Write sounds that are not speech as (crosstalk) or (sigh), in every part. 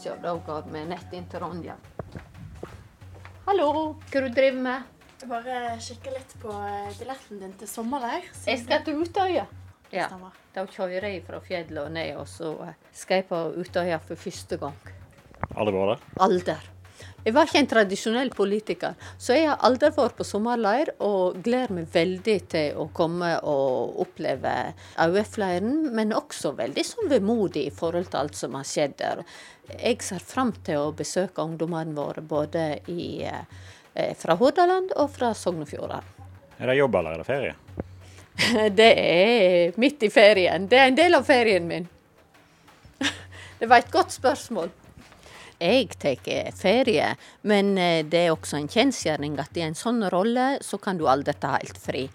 da går vi nett inn til Ronja. Hallo, hva du driver med? Jeg bare kikker litt på eh, billetten din til sommerleir. Jeg skal til Utøya. Ja, da kjører jeg fra fjellet og ned, og så eh, skal jeg på Utøya for første gang. Aldri vært der? Alder. Jeg var ikke en tradisjonell politiker, så jeg har aldri vært på sommerleir og gleder meg veldig til å komme og oppleve AUF-leiren, men også veldig sånn vemodig i forhold til alt som har skjedd der. Jeg ser fram til å besøke ungdommene våre både i, eh, fra Hordaland og fra Sogn og Fjordane. Er det jobb eller er det ferie? (laughs) Det er midt i ferien. Det er en del av ferien min. (laughs) Det var et godt spørsmål. Jeg tar ferie, men eh, det er også en kjensgjerning at i en sånn rolle så kan du aldri ta helt fri.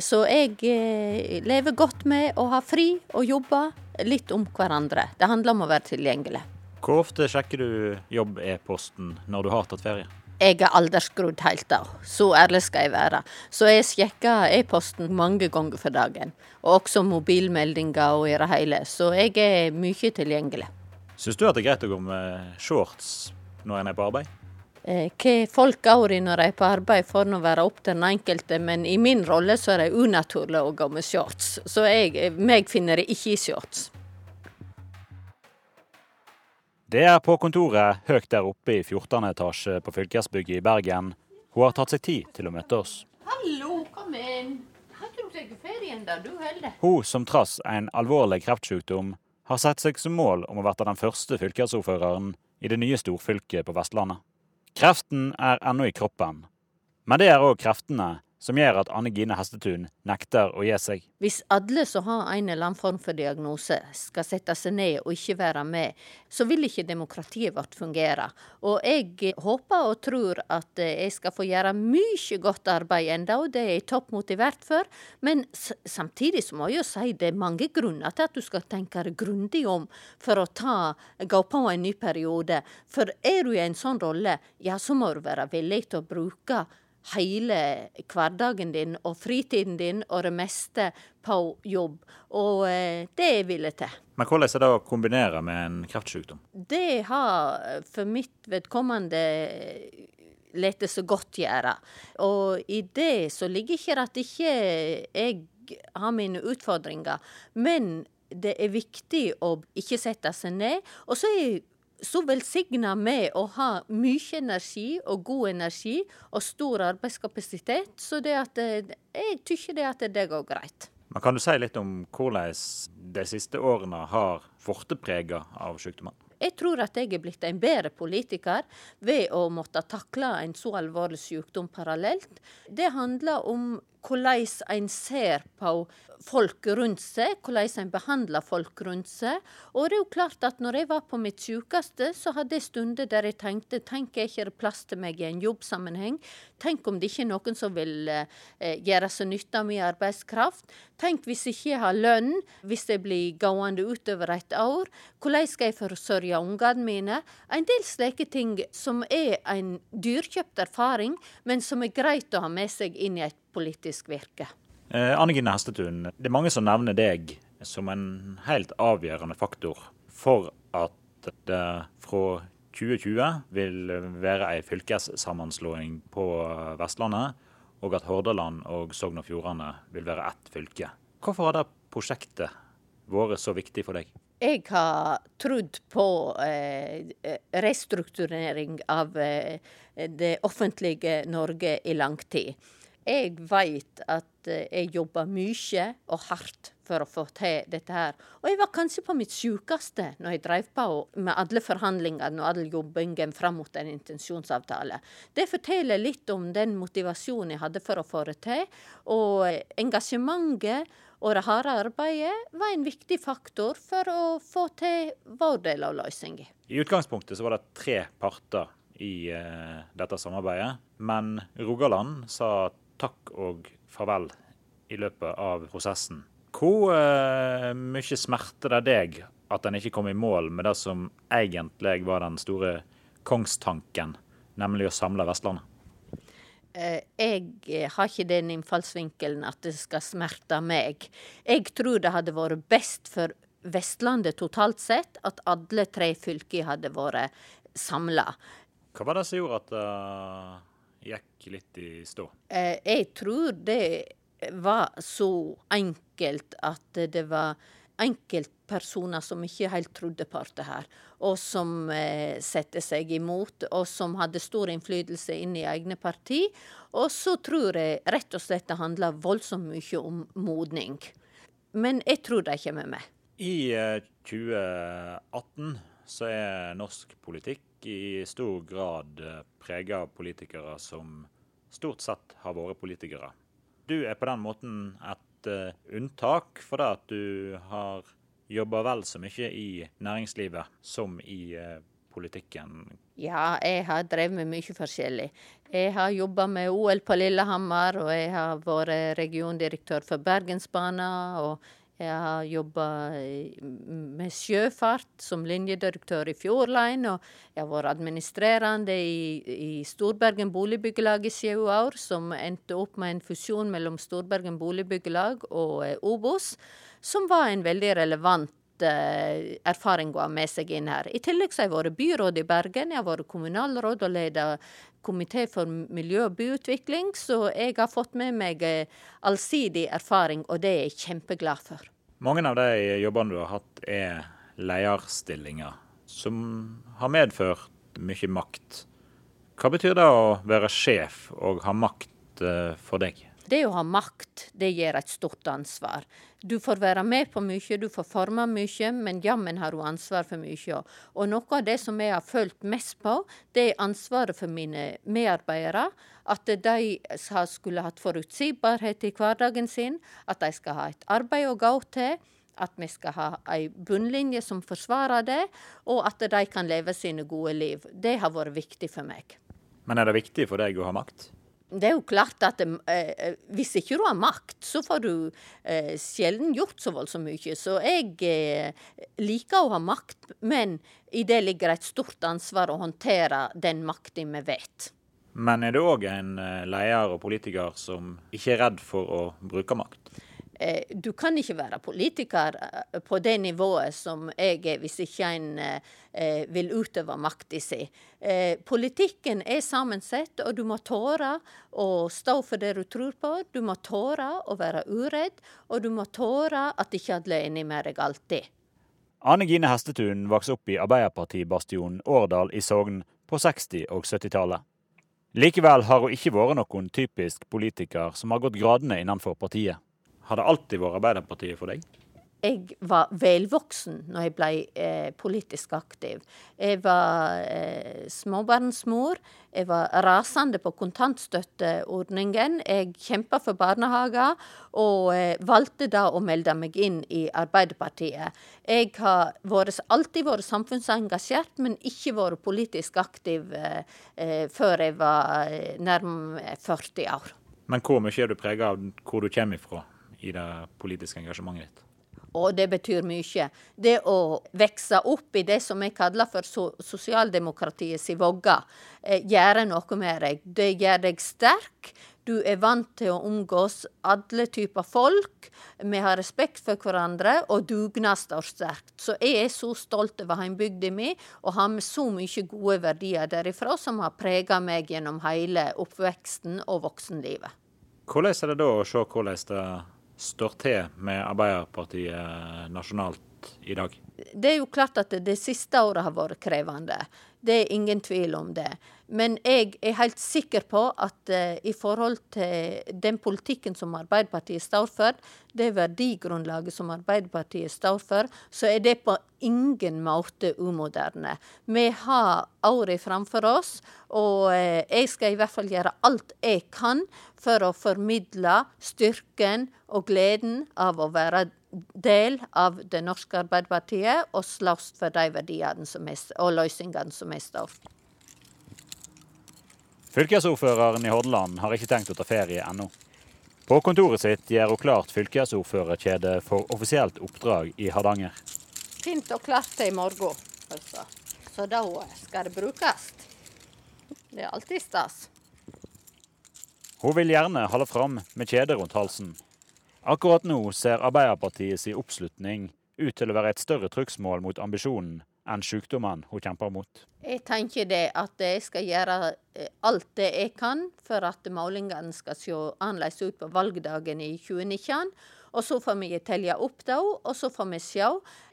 Så jeg eh, lever godt med å ha fri og jobbe litt om hverandre. Det handler om å være tilgjengelig. Hvor ofte sjekker du jobb-e-posten når du har tatt ferie? Jeg er aldri skrudd helt av, så ærlig skal jeg være. Så jeg sjekker e-posten mange ganger for dagen. Og også mobilmeldinger og i det hele. Så jeg er mye tilgjengelig. Syns du at det er greit å gå med shorts når en er på arbeid? Eh, Hva folk går i når de er på arbeid, får nå være opp til den enkelte, men i min rolle så er det unaturlig å gå med shorts. Så jeg, meg finner det ikke i shorts. Det er på kontoret høyt der oppe i 14. etasje på Fylkesbygget i Bergen. Hun har tatt seg tid til å møte oss. Hallo, kom inn. Har ikke du tatt ferien da, du heller? Hun som trass en alvorlig kreftsykdom har satt seg som mål om å bli den første fylkesordføreren i det nye storfylket på Vestlandet. Kreften er ennå i kroppen, men det er òg kreftene som gjør at Anne Gine Hestetun nekter å gi seg. Hvis alle som har en eller annen form for diagnose, skal sette seg ned og ikke være med, så vil ikke demokratiet vårt fungere. Og jeg håper og tror at jeg skal få gjøre mye godt arbeid enda, og det er jeg topp motivert for. Men samtidig så må jeg jo si det er mange grunner til at du skal tenke deg grundig om for å ta, gå på en ny periode. For er du i en sånn rolle, ja så må du være villig til å bruke hele hverdagen din og fritiden din og det meste på jobb. Og eh, det vil jeg til. Men hvordan er det å kombinere med en kreftsykdom? Det har for mitt vedkommende latt så godt gjøre. Og i det så ligger ikke at ikke jeg har mine utfordringer, men det er viktig å ikke sette seg ned. Og så er så velsigna med å ha mye energi og god energi og stor arbeidskapasitet, så det at eh, jeg tykker det det går greit. Men Kan du si litt om hvordan de siste årene har blitt prega av sykdommen? Jeg tror at jeg er blitt en bedre politiker ved å måtte takle en så alvorlig sykdom parallelt. Det handler om hvordan en ser på folk rundt seg, hvordan en behandler folk rundt seg. Og det er jo klart at når jeg var på mitt sykeste, så hadde jeg stunder der jeg tenkte tenk er ikke det plass til meg i en jobbsammenheng? Tenk om det ikke er noen som vil eh, gjøre seg nytte av min arbeidskraft? Tenk hvis jeg ikke har lønn, hvis jeg blir gående utover et år? Hvordan skal jeg forsørge ungene mine? En del slike ting som er en dyrkjøpt erfaring, men som er greit å ha med seg inn i et politisk virke. Eh, Anne Gine Hestetun, det er mange som nevner deg som en helt avgjørende faktor for at det fra 2020 vil være ei fylkessammenslåing på Vestlandet, og at Hordaland og Sogn og Fjordane vil være ett fylke. Hvorfor har det prosjektet vært så viktig for deg? Jeg har trodd på eh, restrukturering av eh, det offentlige Norge i lang tid. Jeg vet at eh, jeg jobber mye og hardt for å få til dette her. Og jeg var kanskje på mitt sjukeste når jeg drev på med alle forhandlingene og all jobbingen fram mot en intensjonsavtale. Det forteller litt om den motivasjonen jeg hadde for å få det til. Og engasjementet og det harde arbeidet var en viktig faktor for å få til vår del av løsningen. I utgangspunktet så var det tre parter i eh, dette samarbeidet, men Rogaland sa takk og farvel i løpet av prosessen. Hvor eh, mye smerter det deg at en ikke kom i mål med det som egentlig var den store kongstanken, nemlig å samle Vestlandet? Eh, Jeg har ikke den innfallsvinkelen at det skal smerte meg. Jeg tror det hadde vært best for Vestlandet totalt sett, at alle tre fylkene hadde vært samla. Hva var det som gjorde at det gikk litt i stå? Eh, jeg tror det var så enkelt at det var enkeltpersoner som ikke helt trodde på det her, og som eh, satte seg imot, og som hadde stor innflytelse inn i egne parti. Og så tror jeg rett og slett det handler voldsomt mye om modning. Men jeg tror de kommer med. I 2018 så er norsk politikk i stor grad eh, prega av politikere som stort sett har vært politikere. Du er på den måten et uh, unntak for det at du har jobba vel så mye i næringslivet som i uh, politikken. Ja, jeg har drevet med mye forskjellig. Jeg har jobba med OL på Lillehammer, og jeg har vært regiondirektør for Bergensbanen. og jeg har jobba med sjøfart som linjedirektør i Fjordline, og jeg har vært administrerende i, i Storbergen boligbyggelag i sju år, som endte opp med en fusjon mellom Storbergen boligbyggelag og eh, Obos, som var en veldig relevant eh, erfaring å ha med seg inn her. I tillegg har jeg vært byråd i Bergen, jeg har vært kommunalråd og leder komité for miljø og byutvikling, så jeg har fått med meg eh, allsidig erfaring, og det er jeg kjempeglad for. Mange av de jobbene du har hatt er lederstillinger, som har medført mye makt. Hva betyr det å være sjef og ha makt eh, for deg? Det å ha makt, det gir et stort ansvar. Du får være med på mye, du får forme mye, men jammen har du ansvar for mye. Og noe av det som jeg har følt mest på, det er ansvaret for mine medarbeidere. At de skulle hatt forutsigbarhet i hverdagen sin, at de skal ha et arbeid å gå til. At vi skal ha ei bunnlinje som forsvarer det, og at de kan leve sine gode liv. Det har vært viktig for meg. Men er det viktig for deg å ha makt? Det er jo klart at eh, eh, hvis ikke du har makt, så får du eh, sjelden gjort så voldsomt mye. Så jeg eh, liker å ha makt, men i det ligger et stort ansvar å håndtere den makta vi vet. Men er du òg en eh, leder og politiker som ikke er redd for å bruke makt? Eh, du kan ikke være politiker eh, på det nivået som jeg er, hvis ikke en eh, vil utøve makta si. Politikken er sammensett, og du må tåre å stå for det du tror på. Du må tåre å være uredd, og du må tåre at ikke alle er enig med deg alltid. Ane Gine Hestetun vokste opp i Arbeiderpartibastionen Årdal i Sogn på 60- og 70-tallet. Likevel har hun ikke vært noen typisk politiker som har gått gradene innenfor partiet. Har det alltid vært Arbeiderpartiet for deg? Jeg var velvoksen når jeg ble eh, politisk aktiv. Jeg var eh, småbarnsmor. Jeg var rasende på kontantstøtteordningen. Jeg kjempa for barnehager, og eh, valgte da å melde meg inn i Arbeiderpartiet. Jeg har vært, alltid vært samfunnsengasjert, men ikke vært politisk aktiv eh, eh, før jeg var eh, nærmere 40 år. Men hvor mye er du prega av hvor du kommer ifra? I det politiske engasjementet ditt? Og det betyr mye. Det å vokse opp i det som jeg kaller for sosialdemokratiet sosialdemokratiets vogge, eh, gjør noe med deg. Det gjør deg sterk. Du er vant til å omgås alle typer folk. Vi har respekt for hverandre, og dugnad står sterkt. Så jeg er så stolt over heimbygda mi og har med så mye gode verdier derifra som har prega meg gjennom hele oppveksten og voksenlivet. Hvordan er det da å se hvordan det står til med Arbeiderpartiet nasjonalt i dag? Det er jo klart at det siste året har vært krevende. Det er ingen tvil om det. Men jeg er helt sikker på at uh, i forhold til den politikken som Arbeiderpartiet står for, det verdigrunnlaget som Arbeiderpartiet står for, så er det på ingen måte umoderne. Vi har året framfor oss, og uh, jeg skal i hvert fall gjøre alt jeg kan for å formidle styrken og gleden av å være del av det norske Arbeiderpartiet og slåss for de verdiene og løsningene som vi står for. Fylkesordføreren i Hordaland har ikke tenkt å ta ferie ennå. På kontoret sitt gjør hun klart fylkesordførerkjedet for offisielt oppdrag i Hardanger. Fint og klart til i morgen, altså. Så da skal det brukes. Det er alltid stas. Hun vil gjerne holde fram med kjedet rundt halsen, Akkurat nå ser Arbeiderpartiets oppslutning ut til å være et større trugsmål mot ambisjonen enn sykdommene hun kjemper mot? Jeg tenker det at jeg skal gjøre eh, alt det jeg kan for at målingene skal se annerledes ut på valgdagen i 2019. Og så får vi telle opp da, og så får vi se.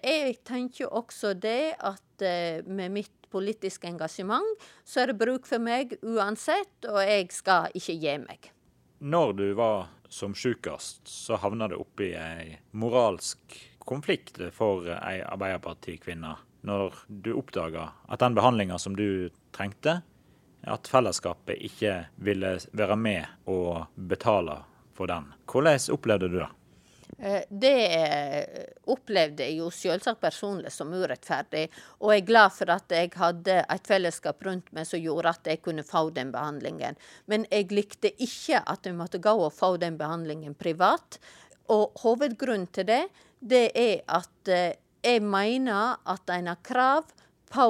Jeg tenker også det at eh, med mitt politiske engasjement, så er det bruk for meg uansett, og jeg skal ikke gi meg. Når du var som sykest, så havna du oppi ei moralsk konflikt for ei Arbeiderpartikvinne når du oppdaga at den behandlinga som du trengte, at fellesskapet ikke ville være med og betale for den. Hvordan opplevde du det? Eh, det opplevde jeg jo selvsagt personlig som urettferdig, og jeg er glad for at jeg hadde et fellesskap rundt meg som gjorde at jeg kunne få den behandlingen. Men jeg likte ikke at jeg måtte gå og få den behandlingen privat. Og hovedgrunnen til det, det er at eh, jeg mener at en har krav på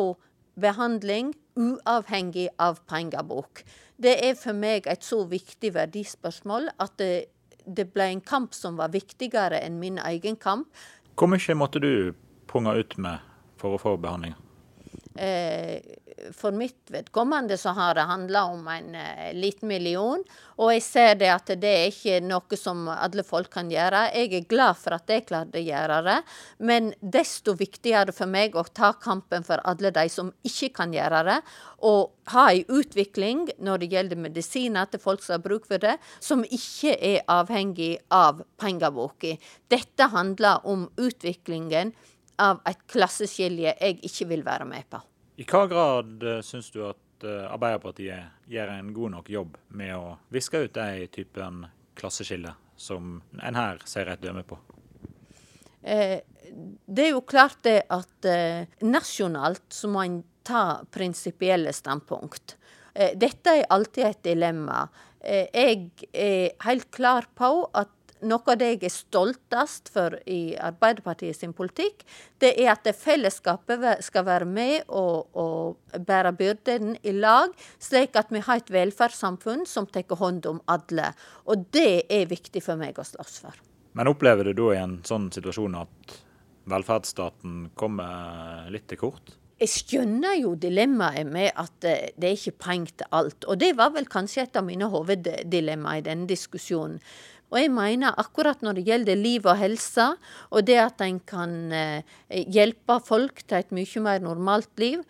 behandling uavhengig av pengebok. Det er for meg et så viktig verdispørsmål at det, det ble en kamp som var viktigere enn min egen kamp. Hvor mye måtte du punge ut med for å få behandling? Eh, for mitt vedkommende så har det handla om en eh, liten million. Og jeg ser det at det er ikke noe som alle folk kan gjøre. Jeg er glad for at jeg klarte å gjøre det, men desto viktigere for meg å ta kampen for alle de som ikke kan gjøre det. Og ha en utvikling når det gjelder medisiner til folk som har bruk for det, som ikke er avhengig av pengeboka. Dette handler om utviklingen av et klasseskilje jeg ikke vil være med på. I hva grad uh, syns du at uh, Arbeiderpartiet gjør en god nok jobb med å viske ut de typen klasseskille som en her ser et døme på? Eh, det er jo klart det at eh, nasjonalt så må en ta prinsipielle standpunkt. Eh, dette er alltid et dilemma. Eh, jeg er helt klar på at noe av det jeg er stoltest for i Arbeiderpartiet sin politikk, det er at det fellesskapet skal være med og, og bære byrden i lag, slik at vi har et velferdssamfunn som tar hånd om alle. Og det er viktig for meg å slåss for. Men opplever du da i en sånn situasjon at velferdsstaten kommer litt til kort? Jeg skjønner jo dilemmaet med at det er ikke penger til alt. Og det var vel kanskje et av mine hoveddilemmaer i denne diskusjonen. Og jeg mener akkurat når det gjelder liv og helse, og det at en kan eh, hjelpe folk til et mye mer normalt liv,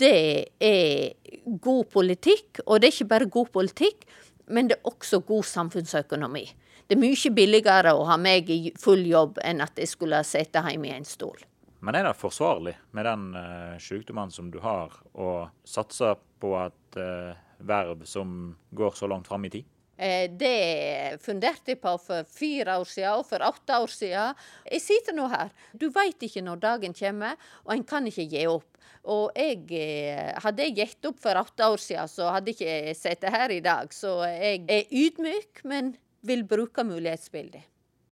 det er god politikk. Og det er ikke bare god politikk, men det er også god samfunnsøkonomi. Det er mye billigere å ha meg i full jobb enn at jeg skulle sitte hjemme i en stol. Men er det forsvarlig med den uh, sykdommen som du har, å satse på et uh, verv som går så langt fram i tid? Eh, det funderte jeg på for fire år siden og for åtte år siden. Jeg sitter nå her. Du veit ikke når dagen kommer, og en kan ikke gi opp. Og jeg, eh, hadde jeg gitt opp for åtte år siden, så hadde jeg ikke sittet her i dag. Så jeg er ydmyk, men vil bruke mulighetsbildet.